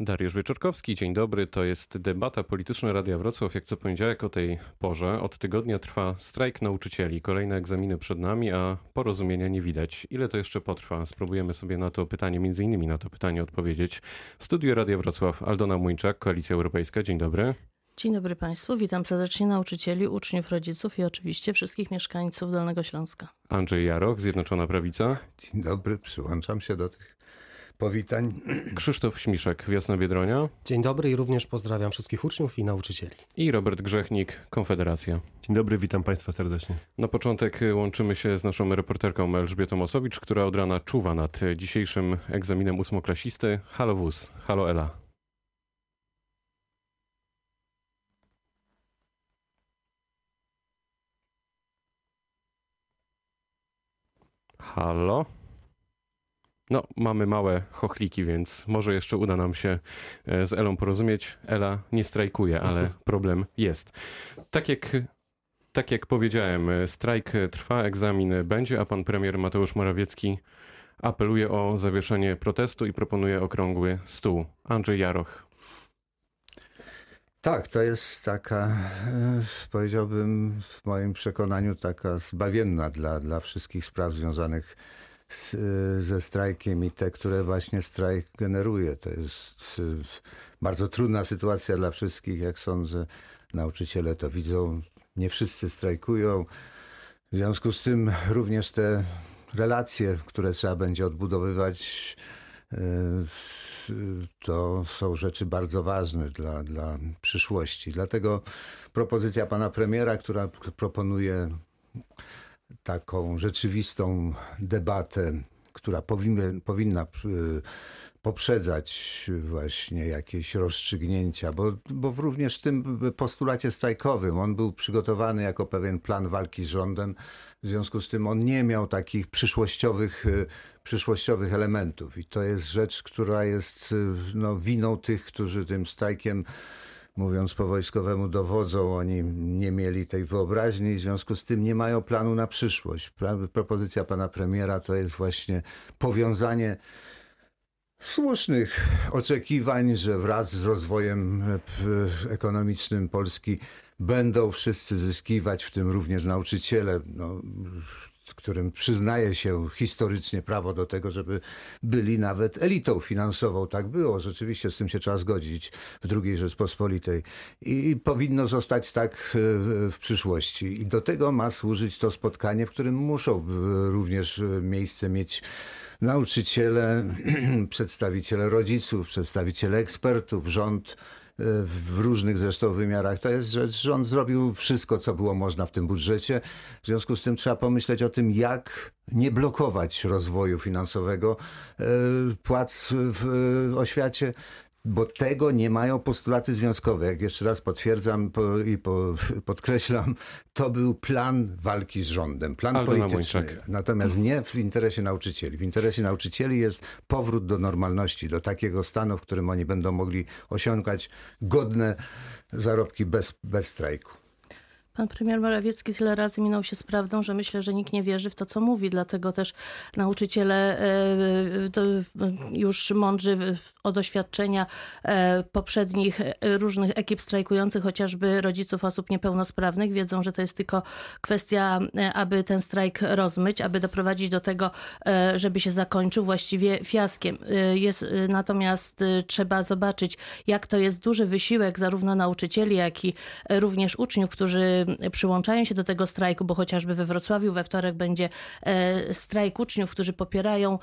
Dariusz Wieczorkowski, dzień dobry. To jest debata polityczna Radia Wrocław. Jak co poniedziałek o tej porze od tygodnia trwa strajk nauczycieli. Kolejne egzaminy przed nami, a porozumienia nie widać. Ile to jeszcze potrwa? Spróbujemy sobie na to pytanie, między innymi na to pytanie odpowiedzieć. W studiu Radia Wrocław Aldona Młyńczak, Koalicja Europejska. Dzień dobry. Dzień dobry Państwu, witam serdecznie nauczycieli, uczniów, rodziców i oczywiście wszystkich mieszkańców Dolnego Śląska. Andrzej Jaroch, Zjednoczona Prawica. Dzień dobry, przyłączam się do tych powitań. Krzysztof Śmiszek, Wiosna Biedronia. Dzień dobry i również pozdrawiam wszystkich uczniów i nauczycieli. I Robert Grzechnik, Konfederacja. Dzień dobry, witam Państwa serdecznie. Na początek łączymy się z naszą reporterką Elżbietą Osowicz, która od rana czuwa nad dzisiejszym egzaminem ósmoklasisty. Halo WUS, halo Ela. Halo? No, mamy małe chochliki, więc może jeszcze uda nam się z Elą porozumieć. Ela nie strajkuje, ale problem jest. Tak jak, tak jak powiedziałem, strajk trwa, egzamin będzie, a pan premier Mateusz Morawiecki apeluje o zawieszenie protestu i proponuje okrągły stół. Andrzej Jaroch. Tak, to jest taka, powiedziałbym w moim przekonaniu, taka zbawienna dla, dla wszystkich spraw związanych z, ze strajkiem i te, które właśnie strajk generuje. To jest bardzo trudna sytuacja dla wszystkich, jak sądzę. Nauczyciele to widzą, nie wszyscy strajkują. W związku z tym również te relacje, które trzeba będzie odbudowywać, to są rzeczy bardzo ważne dla, dla przyszłości. Dlatego propozycja pana premiera, która proponuje taką rzeczywistą debatę, która powinna, powinna poprzedzać właśnie jakieś rozstrzygnięcia, bo, bo również w tym postulacie strajkowym on był przygotowany jako pewien plan walki z rządem. W związku z tym on nie miał takich przyszłościowych, przyszłościowych elementów. I to jest rzecz, która jest no, winą tych, którzy tym strajkiem mówiąc po wojskowemu, dowodzą. Oni nie mieli tej wyobraźni i w związku z tym nie mają planu na przyszłość. Propozycja pana premiera to jest właśnie powiązanie słusznych oczekiwań, że wraz z rozwojem ekonomicznym Polski będą wszyscy zyskiwać, w tym również nauczyciele. No, którym przyznaje się historycznie prawo do tego, żeby byli nawet elitą finansową. Tak było, rzeczywiście z tym się trzeba zgodzić w II Rzeczpospolitej. I powinno zostać tak w przyszłości. I do tego ma służyć to spotkanie, w którym muszą również miejsce mieć nauczyciele, przedstawiciele rodziców, przedstawiciele ekspertów, rząd w różnych zresztą wymiarach. To jest rzecz, rząd zrobił wszystko, co było można w tym budżecie. W związku z tym trzeba pomyśleć o tym, jak nie blokować rozwoju finansowego płac w oświacie, bo tego nie mają postulaty związkowe. Jak jeszcze raz potwierdzam po, i po, podkreślam, to był plan walki z rządem, plan Aldona polityczny. Natomiast nie w interesie nauczycieli. W interesie nauczycieli jest powrót do normalności, do takiego stanu, w którym oni będą mogli osiągać godne zarobki bez, bez strajku. Pan premier Morawiecki tyle razy minął się z prawdą, że myślę, że nikt nie wierzy w to, co mówi. Dlatego też nauczyciele już mądrzy od doświadczenia poprzednich różnych ekip strajkujących, chociażby rodziców osób niepełnosprawnych, wiedzą, że to jest tylko kwestia, aby ten strajk rozmyć, aby doprowadzić do tego, żeby się zakończył właściwie fiaskiem. Jest, natomiast trzeba zobaczyć, jak to jest duży wysiłek zarówno nauczycieli, jak i również uczniów, którzy przyłączają się do tego strajku, bo chociażby we Wrocławiu we wtorek będzie strajk uczniów, którzy popierają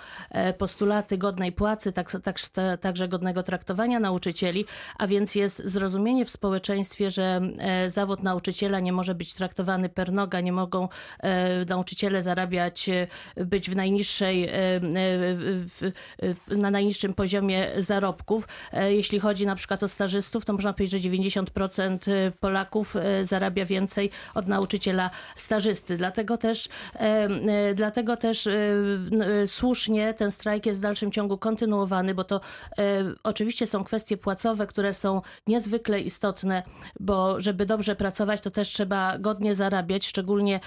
postulaty godnej płacy, tak, tak, także godnego traktowania nauczycieli, a więc jest zrozumienie w społeczeństwie, że zawód nauczyciela nie może być traktowany per noga, nie mogą nauczyciele zarabiać, być w najniższej, na najniższym poziomie zarobków. Jeśli chodzi na przykład o stażystów, to można powiedzieć, że 90% Polaków zarabia więcej więcej od nauczyciela stażysty. Dlatego też, e, e, dlatego też e, słusznie ten strajk jest w dalszym ciągu kontynuowany, bo to oczywiście są kwestie płacowe, które są niezwykle istotne, bo żeby dobrze pracować, to też trzeba godnie zarabiać, szczególnie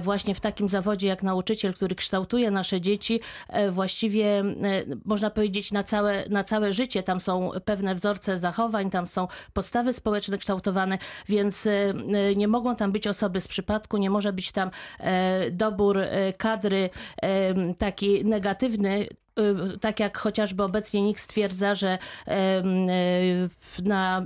właśnie w takim zawodzie jak nauczyciel, który kształtuje nasze dzieci, właściwie można powiedzieć na całe, na całe życie. Tam są pewne wzorce zachowań, tam są postawy społeczne kształtowane, więc nie tam być osoby z przypadku, nie może być tam e, dobór e, kadry e, taki negatywny, tak jak chociażby obecnie NIK stwierdza, że, y, na,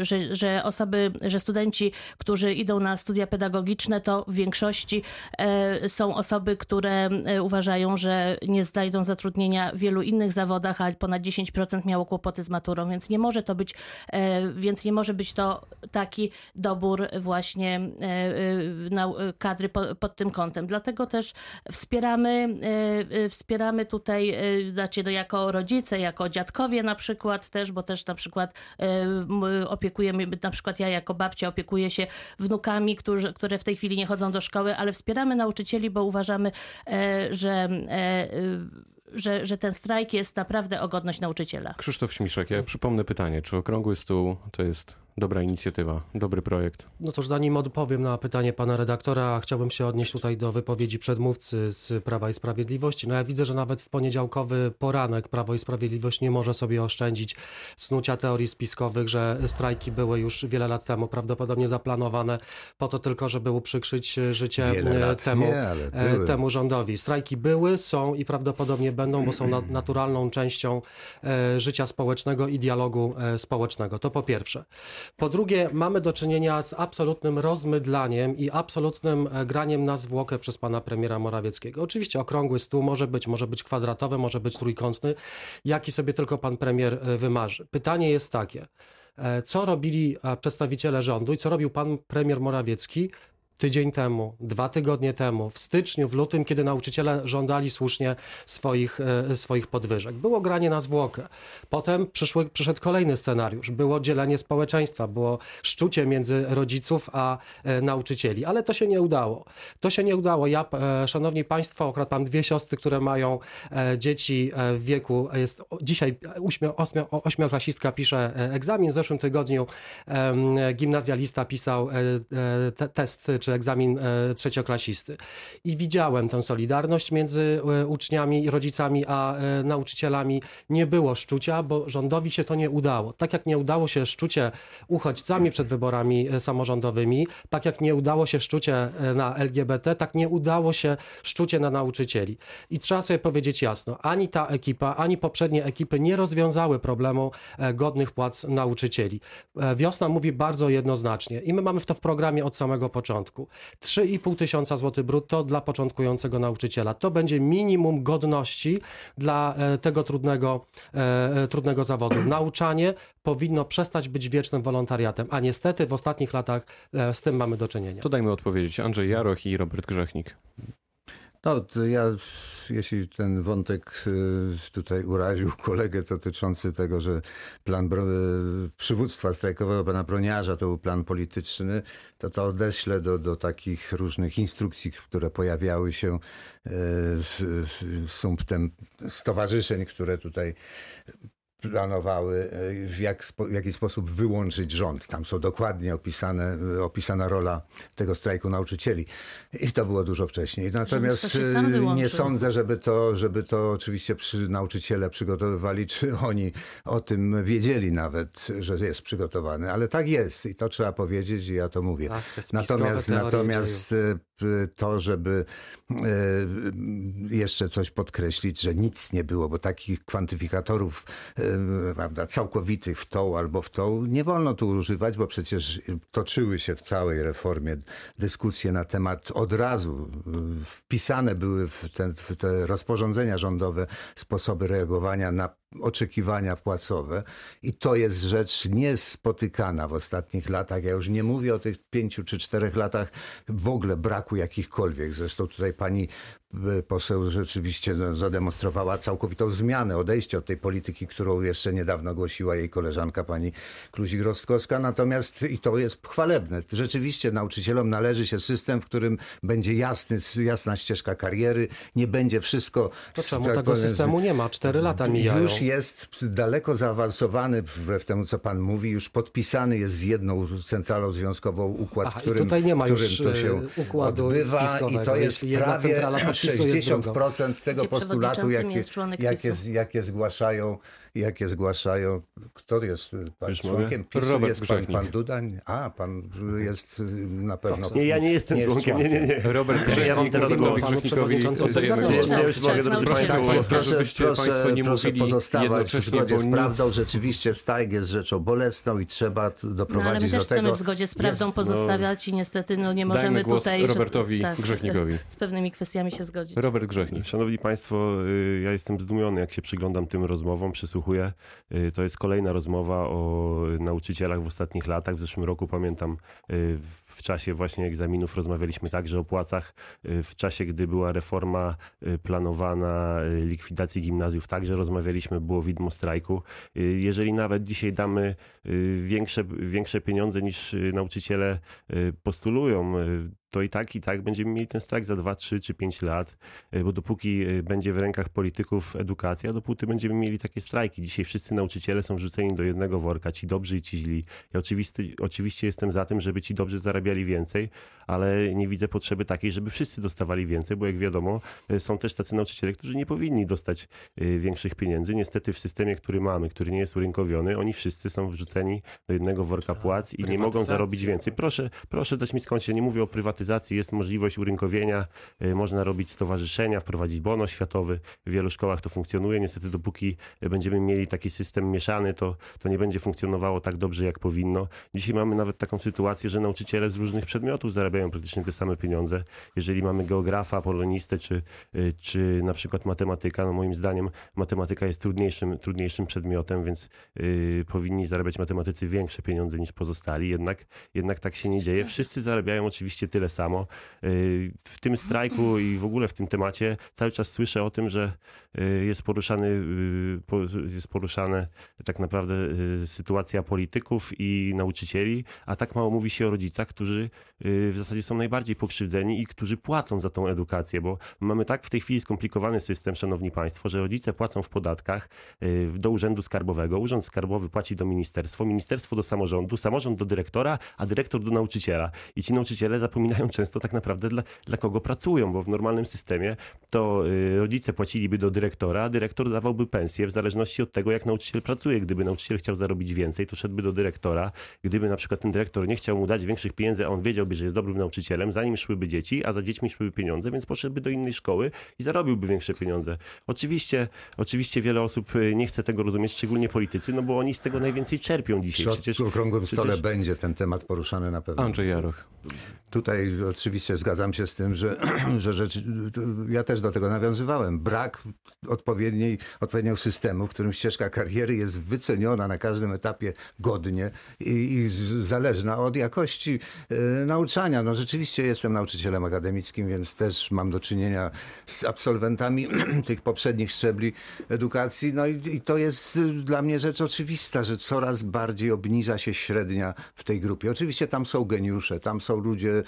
y, że, że osoby, że studenci, którzy idą na studia pedagogiczne, to w większości e, są osoby, które e, uważają, że nie znajdą zatrudnienia w wielu innych zawodach, a ponad 10% miało kłopoty z maturą, więc nie może to być, e, więc nie może być to taki dobór właśnie kadry po- pod tym kątem. Dlatego też wspieramy, wspieramy tutaj, znaczy no jako rodzice, jako dziadkowie na przykład też, bo też na przykład e, opiekujemy, na przykład ja jako babcia opiekuję się wnukami, którzy, które w tej chwili nie chodzą do szkoły, ale wspieramy nauczycieli, bo uważamy, e, że, e, że, że ten strajk jest naprawdę o godność nauczyciela. Krzysztof Śmiszek, ja przypomnę pytanie, czy Okrągły Stół to jest dobra inicjatywa, dobry projekt? No toż zanim odpowiem na pytanie pana redaktora, chciałbym się odnieść tutaj do wypowiedzi przedmówcy z Prawa i Sprawiedliwości. No ja widzę, że nawet w poniedziałkowy poranek Prawo i Sprawiedliwość nie może sobie oszczędzić snucia teorii spiskowych, że strajki były już wiele lat temu prawdopodobnie zaplanowane po to tylko, żeby uprzykrzyć życie e, temu, nie, e, temu rządowi. Strajki były, są i prawdopodobnie będą, bo są na, naturalną częścią e, życia społecznego i dialogu społecznego. To po pierwsze. Po drugie, mamy do czynienia z absolutnym rozmydlaniem i absolutnym e, graniem na zwłokę przez pana premiera Morawieckiego. Oczywiście okrągły stół może być, może być kwadratowy, może być trójkątny, jaki sobie tylko pan premier e, wymarzy. Pytanie jest takie. e, Co robili przedstawiciele rządu i co robił pan premier Morawiecki tydzień temu, dwa tygodnie temu, w styczniu, w lutym, kiedy nauczyciele żądali słusznie swoich, e, swoich podwyżek. Było granie na zwłokę. Potem przyszły, przyszedł kolejny scenariusz. Było dzielenie społeczeństwa, było szczucie między rodziców a e, nauczycieli, ale to się nie udało. To się nie udało. Ja, e, szanowni państwo, akurat mam dwie siostry, które mają dzieci w wieku, jest dzisiaj ośmioklasistka pisze egzamin, w zeszłym tygodniu gimnazjalista pisał te, test czy egzamin e, trzecioklasisty. I widziałem tę solidarność między e, uczniami rodzicami a e, nauczycielami. Nie było szczucia, bo rządowi się to nie udało. Tak jak nie udało się szczucie uchodźcami przed wyborami samorządowymi, tak jak nie udało się szczucie na LGBT, tak nie udało się szczucie na nauczycieli. I trzeba sobie powiedzieć jasno, ani ta ekipa, ani poprzednie ekipy nie rozwiązały problemu godnych płac nauczycieli. Wiosna mówi bardzo jednoznacznie i my mamy to w programie od samego początku. 3,5 tysiąca złotych brutto dla początkującego nauczyciela. To będzie minimum godności dla e, tego trudnego, e, e, trudnego zawodu. Nauczanie powinno przestać być wiecznym wolontariatem, a niestety w ostatnich latach z tym mamy do czynienia. To dajmy odpowiedzieć. Andrzej Jaroch i Robert Grzechnik. No, ja, jeśli ten wątek y, tutaj uraził kolegę dotyczący tego, że plan y, przywództwa strajkowego pana Broniarza to był plan polityczny, to to odeślę do, do takich różnych instrukcji, które pojawiały się y, w- w- sumptem stowarzyszeń, które tutaj planowały, y, w, jak, spo- w jaki sposób wyłączyć rząd. Tam są dokładnie opisane, y, opisana rola tego strajku nauczycieli. I to było dużo wcześniej. Natomiast to y, nie sądzę, żeby to, żeby to oczywiście przy nauczyciele przygotowywali, czy oni o tym wiedzieli nawet, że jest przygotowany. Ale tak jest i to trzeba powiedzieć i ja to mówię. Tak, te spiskowe Natomiast, natomiast e, to, żeby e, jeszcze coś podkreślić, że nic nie było, bo takich kwantyfikatorów e, prawda, całkowitych w tą albo w tą nie wolno tu używać, bo przecież toczyły się w całej reformie dyskusje na temat od razu e, wpisane były w, ten, w te rozporządzenia rządowe sposoby reagowania na oczekiwania płacowe i to jest rzecz niespotykana w ostatnich latach. Ja już nie mówię o tych pięciu czy czterech latach w ogóle braku jakichkolwiek. Zresztą tutaj pani poseł rzeczywiście no, zademonstrowała całkowitą zmianę, odejście od tej polityki, którą jeszcze niedawno głosiła jej koleżanka pani Kluzik-Rostkowska. Natomiast i to jest chwalebne. Rzeczywiście nauczycielom należy się system, w którym będzie jasny, jasna ścieżka kariery, nie będzie wszystko... To czemu tego systemu nie ma? Cztery lata mijają. Już jest daleko zaawansowany, wbrew temu co pan mówi, już podpisany jest z jedną centralą związkową układ, Aha, w i którym, tutaj nie ma którym już, to się e, układu odbywa i to Jest prawie centrala podpisuje z drugą. 60% tego postulatu, jakie, jakie, jakie zgłaszają jakie zgłaszają. Kto jest pan Już członkiem PiSu? Robert jest pan, Grzechnik. pan Dudań? A, pan jest y, na pewno... Nie, ja nie jestem jest członkiem. Nie, nie, nie. Robert Ja mam Grzechnik, teraz głos. Panu przewodniczącemu. Ja już mogę, Proszę, żebyście proszę, Państwo nie proszę mówili pozostawać w zgodzie z prawdą. Rzeczywiście strajk jest rzeczą bolesną i trzeba t- No, ale my doprowadzić też do chcemy tego. w zgodzie z prawdą pozostawiać i niestety no, nie możemy tutaj że- Robertowi tak, Grzechnikowi. z pewnymi kwestiami się zgodzić. Robert Grzechnik. Szanowni Państwo, y, ja jestem zdumiony, jak się przyglądam tym rozmowom, przysłuchuję. Y, To jest kolejna rozmowa o nauczycielach w ostatnich latach. W zeszłym roku pamiętam, y, w czasie właśnie egzaminów rozmawialiśmy także o płacach. Y, W czasie, gdy była reforma y, planowana y, likwidacji gimnazjów, także rozmawialiśmy, było widmo strajku. Jeżeli nawet dzisiaj damy większe, większe pieniądze niż nauczyciele postulują, to i tak, i tak będziemy mieli ten strajk za 2, 3 czy 5 lat, bo dopóki będzie w rękach polityków edukacja, dopóty będziemy mieli takie strajki. Dzisiaj wszyscy nauczyciele są wrzuceni do jednego worka, ci dobrzy i ci źli. Ja oczywiście, oczywiście jestem za tym, żeby ci dobrzy zarabiali więcej, ale nie widzę potrzeby takiej, żeby wszyscy dostawali więcej, bo jak wiadomo, y, są też tacy nauczyciele, którzy nie powinni dostać y, większych pieniędzy. Niestety w systemie, który mamy, który nie jest urynkowiony, oni wszyscy są wrzuceni do jednego worka płac i nie mogą zarobić więcej. Proszę, proszę dać mi skończyć. Nie mówię o prywatyzacji, jest możliwość urynkowienia, y, można robić stowarzyszenia, wprowadzić bono światowy. W wielu szkołach to funkcjonuje. Niestety dopóki będziemy mieli taki system mieszany, to, to nie będzie funkcjonowało tak dobrze, jak powinno. Dzisiaj mamy nawet taką sytuację, że nauczyciele z różnych przedmiotów zarabiają praktycznie te same pieniądze. Jeżeli mamy geografa, polonistę, czy, y, czy na przykład matematyka, no moim zdaniem matematyka jest trudniejszym, trudniejszym przedmiotem, więc y, powinni zarabiać matematycy większe pieniądze niż pozostali. Jednak, jednak tak się nie dzieje. Wszyscy zarabiają oczywiście tyle samo. Y, W tym strajku i w ogóle w tym temacie cały czas słyszę o tym, że y, jest poruszany, y, jest poruszane tak naprawdę y, sytuacja polityków i nauczycieli, a tak mało mówi się o rodzicach, którzy y, w zasadzie są najbardziej pokrzywdzeni i którzy płacą za tą edukację, bo mamy tak w tej chwili skomplikowany system, szanowni państwo, że rodzice płacą w podatkach y, do urzędu skarbowego, urząd skarbowy płaci do ministerstwa, ministerstwo do samorządu, samorząd do dyrektora, a dyrektor do nauczyciela. I ci nauczyciele zapominają często tak naprawdę dla, dla kogo pracują, bo w normalnym systemie to y, rodzice płaciliby do dyrektora, a dyrektor dawałby pensję w zależności od tego, jak nauczyciel pracuje. Gdyby nauczyciel chciał zarobić więcej, to szedłby do dyrektora. Gdyby na przykład ten dyrektor nie chciał mu dać większych pieniędzy, a on wiedziałby, że jest dobrym nauczycielem, za nim szłyby dzieci, a za dziećmi szłyby pieniądze, więc poszedłby do innej szkoły i zarobiłby większe pieniądze. Oczywiście, oczywiście wiele osób y, nie chce tego rozumieć, szczególnie politycy, no bo oni z tego najwięcej czerpią dzisiaj. Przy Przecież okrągłym stole przecież- będzie ten temat poruszany na pewno. Andrzej Jaroch. Tutaj oczywiście zgadzam się z tym, że, że rzeczy, ja też do tego nawiązywałem. Brak odpowiedniej, odpowiedniego systemu, w którym ścieżka kariery jest wyceniona na każdym etapie godnie i, i zależna od jakości nauczania. No rzeczywiście jestem nauczycielem akademickim, więc też mam do czynienia z absolwentami tych poprzednich szczebli edukacji. No i, i to jest y, dla mnie rzecz oczywista, że coraz bardziej obniża się średnia w tej grupie. Oczywiście tam są geniusze, tam są ludzie e,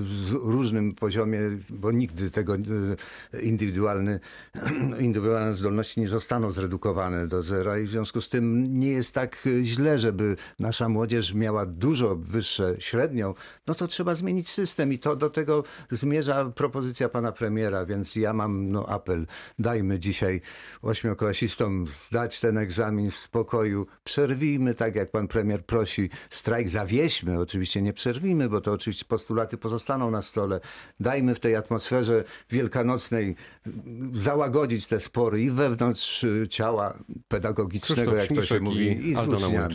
w różnym poziomie, bo nigdy tego e, indywidualny, indywidualne zdolności nie zostaną zredukowane do zera i w związku z tym nie jest tak e, źle, żeby nasza młodzież miała dużo wyższe średnią, no to trzeba zmienić system i to do tego zmierza propozycja pana premiera, więc ja mam no, apel, dajmy dzisiaj ośmioklasistom zdać ten egzamin w spokoju, przerwijmy tak jak pan premier prosi, strajk zawieźmy, oczywiście nie przerwijmy, bo to oczywiście postulaty pozostaną na stole, dajmy w tej atmosferze wielkanocnej załagodzić te spory i wewnątrz y, ciała pedagogicznego, Krzysztof jak to się mówi, i i z uczniami.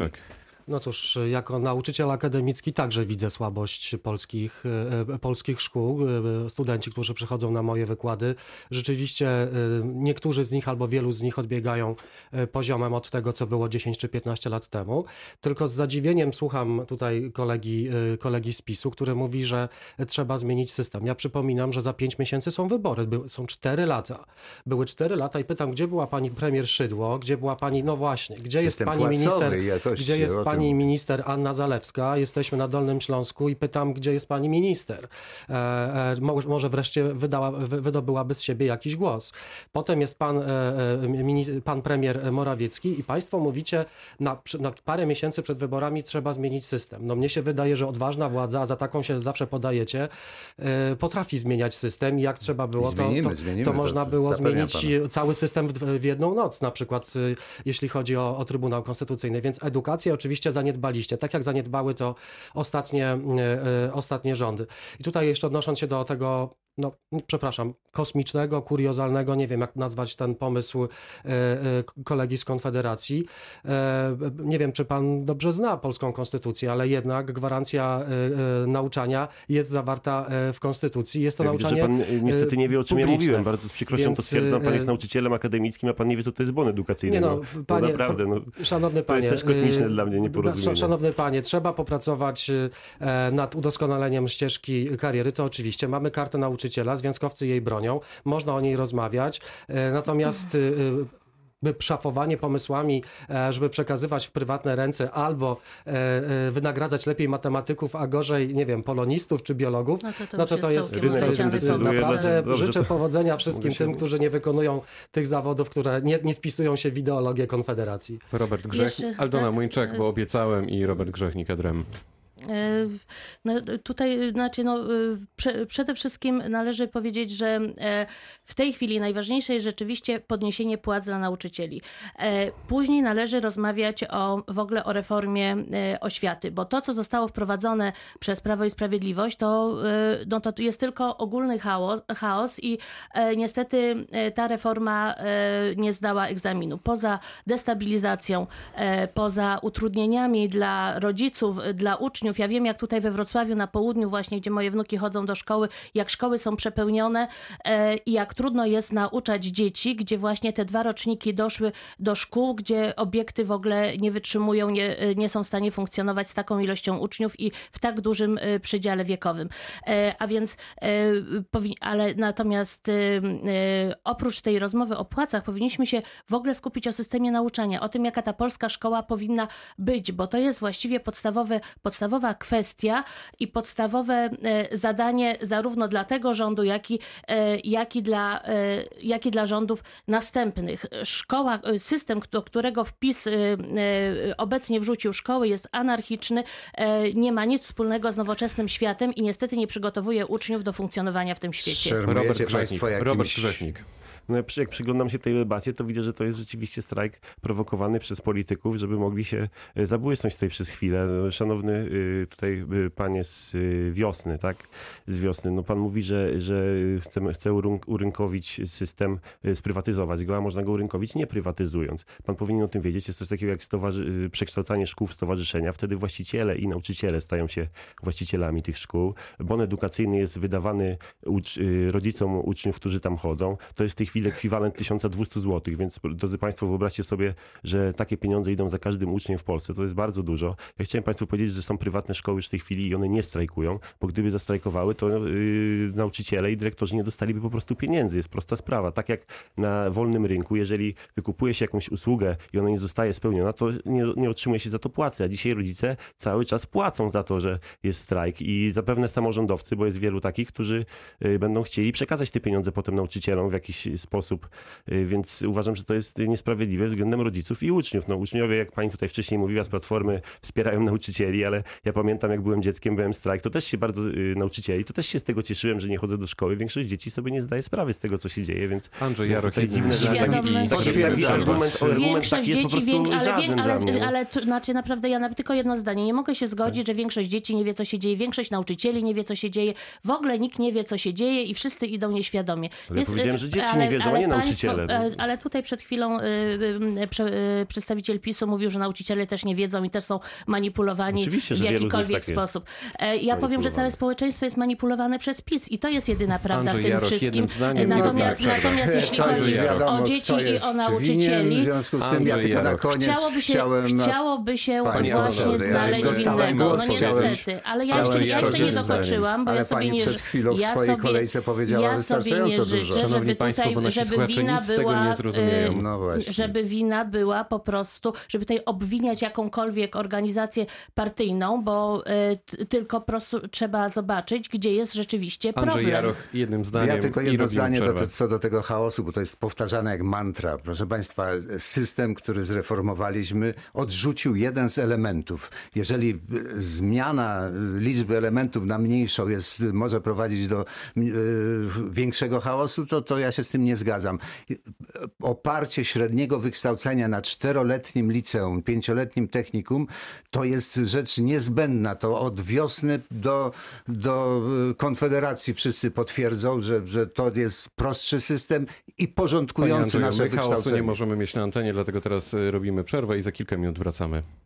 No cóż, jako nauczyciel akademicki także widzę słabość polskich, e, polskich szkół. E, Studenci, którzy przychodzą na moje wykłady, rzeczywiście e, niektórzy z nich albo wielu z nich odbiegają e, poziomem od tego, co było 10 czy 15 lat temu. Tylko z zadziwieniem słucham tutaj kolegi, e, kolegi z PiSu, który mówi, że trzeba zmienić system. Ja przypominam, że za 5 miesięcy są wybory, By, są 4 lata. Były 4 lata i pytam, gdzie była pani premier Szydło, gdzie była pani, no właśnie, gdzie jest System pani płacowy minister, jakości, gdzie jest tym pani minister Anna Zalewska, jesteśmy na Dolnym Śląsku i pytam, gdzie jest pani minister. E, e, mo- może wreszcie wydała, wy- wydobyłaby z siebie jakiś głos. Potem jest pan, e, e, pan premier Morawiecki i państwo mówicie, na, na parę miesięcy przed wyborami trzeba zmienić system. No mnie się wydaje, że odważna władza, a za taką się zawsze podajecie, e, potrafi zmieniać system i jak trzeba było, to, Zmienimy, to, zmienimy, to to można było zmienić cały system w, w jedną noc, na przykład y, jeśli chodzi o, o Trybunał Konstytucyjny. Więc edukację oczywiście zaniedbaliście, tak jak zaniedbały to ostatnie, y, y, ostatnie rządy. I tutaj jeszcze odnosząc się do tego, no przepraszam, kosmicznego, kuriozalnego, nie wiem jak nazwać ten pomysł y, y, kolegi z Konfederacji. E, Nie wiem, czy pan dobrze zna polską konstytucję, ale jednak gwarancja nauczania jest zawarta w konstytucji. Jest to Ja widzę, nauczanie że pan e, niestety nie wie, o czym ja publiczne. mówiłem. Bardzo z przykrością Więc, to stwierdzam. Pan e, jest nauczycielem akademickim, a pan nie wie, co to jest bon edukacyjny. Nie no, no, panie- no naprawdę, no, Szanowny To panie, jest też kosmiczne dla mnie nieporozumienie. Szanowny panie, trzeba popracować e, nad udoskonaleniiem ścieżki kariery. To oczywiście. Mamy kartę nauczyciela, związkowcy jej bronią, można o niej rozmawiać. E, Natomiast y, by szafowanie pomysłami, e, żeby przekazywać w prywatne ręce albo e, e, wynagradzać lepiej matematyków, a gorzej, nie wiem, polonistów czy biologów, No to, to, no to to jest, to jest naprawdę dobrze, życzę to powodzenia wszystkim się- tym, którzy nie wykonują tych zawodów, które nie, nie wpisują się w ideologię Konfederacji. Robert Grzech, Jeszcze- Aldona tak, Młyńczak, e, bo obiecałem i Robert Grzechnik, Edrem. No, tutaj znaczy, no, e, prze, przede wszystkim należy powiedzieć, że e, w tej chwili najważniejsze jest rzeczywiście podniesienie płac dla nauczycieli. Później należy rozmawiać o, w ogóle o reformie oświaty, bo to, co zostało wprowadzone przez Prawo i Sprawiedliwość, to, no, to jest tylko ogólny chaos, chaos i niestety ta reforma nie zdała egzaminu. Poza destabilizacją, poza utrudnieniami dla rodziców, dla uczniów. Ja wiem, jak tutaj we Wrocławiu na południu właśnie, gdzie moje wnuki chodzą do szkoły, jak szkoły są przepełnione e, i jak trudno jest nauczać dzieci, gdzie właśnie te dwa roczniki doszły do szkół, gdzie obiekty w ogóle nie wytrzymują, nie, e, nie są w stanie funkcjonować z taką ilością uczniów i w tak dużym e, przedziale wiekowym. A więc, ale natomiast oprócz tej rozmowy o płacach, powinniśmy się w ogóle skupić o systemie nauczania, o tym, jaka ta polska szkoła powinna być, bo to jest właściwie podstawowe, podstawowa kwestia i podstawowe e, zadanie zarówno dla tego rządu, jak i, e, jak i, dla, e, jak i dla rządów następnych. Szkoła, system, do którego wpis obecnie wrzucił szkoły jest anarchiczny, nie ma nic wspólnego z nowoczesnym światem i niestety nie przygotowuje uczniów do funkcjonowania w tym świecie. Robert Grzechnik. Robert Grzechnik. No, jak przy- jak przyglądam się tej debacie, to widzę, że to jest rzeczywiście strajk prowokowany przez polityków, żeby mogli się e, zabłysnąć tutaj przez chwilę. No, Szanowny y, tutaj y, panie z y, wiosny, tak? Z wiosny. No pan mówi, że, że chce, chce uryn- urynkowić system, sprywatyzować go, a można go urynkowić nie prywatyzując. Pan powinien o tym wiedzieć. Jest coś takiego jak przekształcanie szkół w stowarzyszenia. Wtedy właściciele i nauczyciele stają się właścicielami tych szkół. Bon edukacyjny jest wydawany ucz- rodzicom uczniów, którzy tam chodzą. To jest w tej chwili ekwiwalent 1200 zł, więc drodzy Państwo, wyobraźcie sobie, że takie pieniądze idą za każdym uczniem w Polsce. To jest bardzo dużo. Ja chciałem Państwu powiedzieć, że są prywatne szkoły już w tej chwili i one nie strajkują, bo gdyby zastrajkowały, to yy, nauczyciele i dyrektorzy nie dostaliby po prostu pieniędzy. Jest prosta sprawa. Tak jak na wolnym rynku, jeżeli wykupuje się jakąś usługę i ona nie zostaje spełniona, to nie, nie otrzymuje się za to płacy. A dzisiaj rodzice cały czas płacą za to, że jest strajk i zapewne samorządowcy, bo jest wielu takich, którzy y, będą chcieli przekazać te pieniądze potem nauczycielom w jakiś sposób, y, więc uważam, że to jest niesprawiedliwe względem rodziców i uczniów. No uczniowie, jak pani tutaj wcześniej mówiła z Platformy, wspierają nauczycieli, ale Ja pamiętam, jak byłem dzieckiem, byłem strajk, to też się bardzo y, nauczycieli, to też się z tego cieszyłem, że nie chodzę do szkoły. Większość dzieci sobie nie zdaje sprawy z tego, co się dzieje, więc Andrzej jednym dziwne, że zdaniem taki- taki Potwierdzam. argument, argument Większość taki jest po dzieci, prostu wiek, ale, wiek, dla ale, mnie. ale to znaczy naprawdę ja tylko jedno zdanie. Nie mogę się zgodzić, że większość dzieci nie wie, co się dzieje, większość nauczycieli nie wie, co się dzieje, w ogóle nikt nie wie, co się dzieje i wszyscy idą nieświadomie. Ale ja powiedziałem, że dzieci nie wiedzą, a nie nauczyciele. e, Ale tutaj przed chwilą y, y, prze, y, przedstawiciel PiSu mówił, że nauczyciele też nie wiedzą i też są manipulowani w jakikolwiek tak sposób. E, Ja powiem, że całe społeczeństwo jest manipulowane przez PiS i to jest jedyna prawda Andrzej w tym Jaroch, wszystkim. Natomiast, przerwę. natomiast jeśli chodzi wiadomo, o dzieci i o nauczycieli, W związku z tym ja tylko na koniec Chciałoby się, chciałem... chciałoby się Pani właśnie Ewodo, ja znaleźć dostałem innego. głos, No niestety, ale ja jeszcze, ja jeszcze nie dokończyłam, bo Ale ja sobie pani nie przed chwilą w ja swojej kolejce powiedziała ja wystarczająco życzę, dużo. Szanowni żeby państwo, tutaj, bo nasi żeby słuchacze wina nic z tego była, nie zrozumieją. y, No właśnie. żeby wina była po prostu, żeby tutaj obwiniać jakąkolwiek organizację partyjną, bo y, tylko po prostu trzeba zobaczyć, gdzie jest rzeczywiście Andrzej problem. Jaroch, jednym zdaniem Ja tylko jedno zdanie do, co do tego chaosu, bo to jest powtarzane jak mantra. Proszę Państwa, system, który zreformowaliśmy, odrzucił jeden z elementów. Jeżeli y, zmiana liczby elementów na mniejszą jest, może prowadzić do y, większego chaosu, to, to ja się z tym nie zgadzam. Y, Oparcie średniego wykształcenia na czteroletnim liceum, pięcioletnim technikum, to jest rzecz niezbędna. To od wiosny do, do y, Konfederacji wszyscy potwierdzą, że, że to jest prostszy system i Panie porządkujący Andrzeju, nasze my chaosu nie wykształcenie. możemy mieć na antenie, dlatego teraz y, robimy przerwę i za kilka minut wracamy.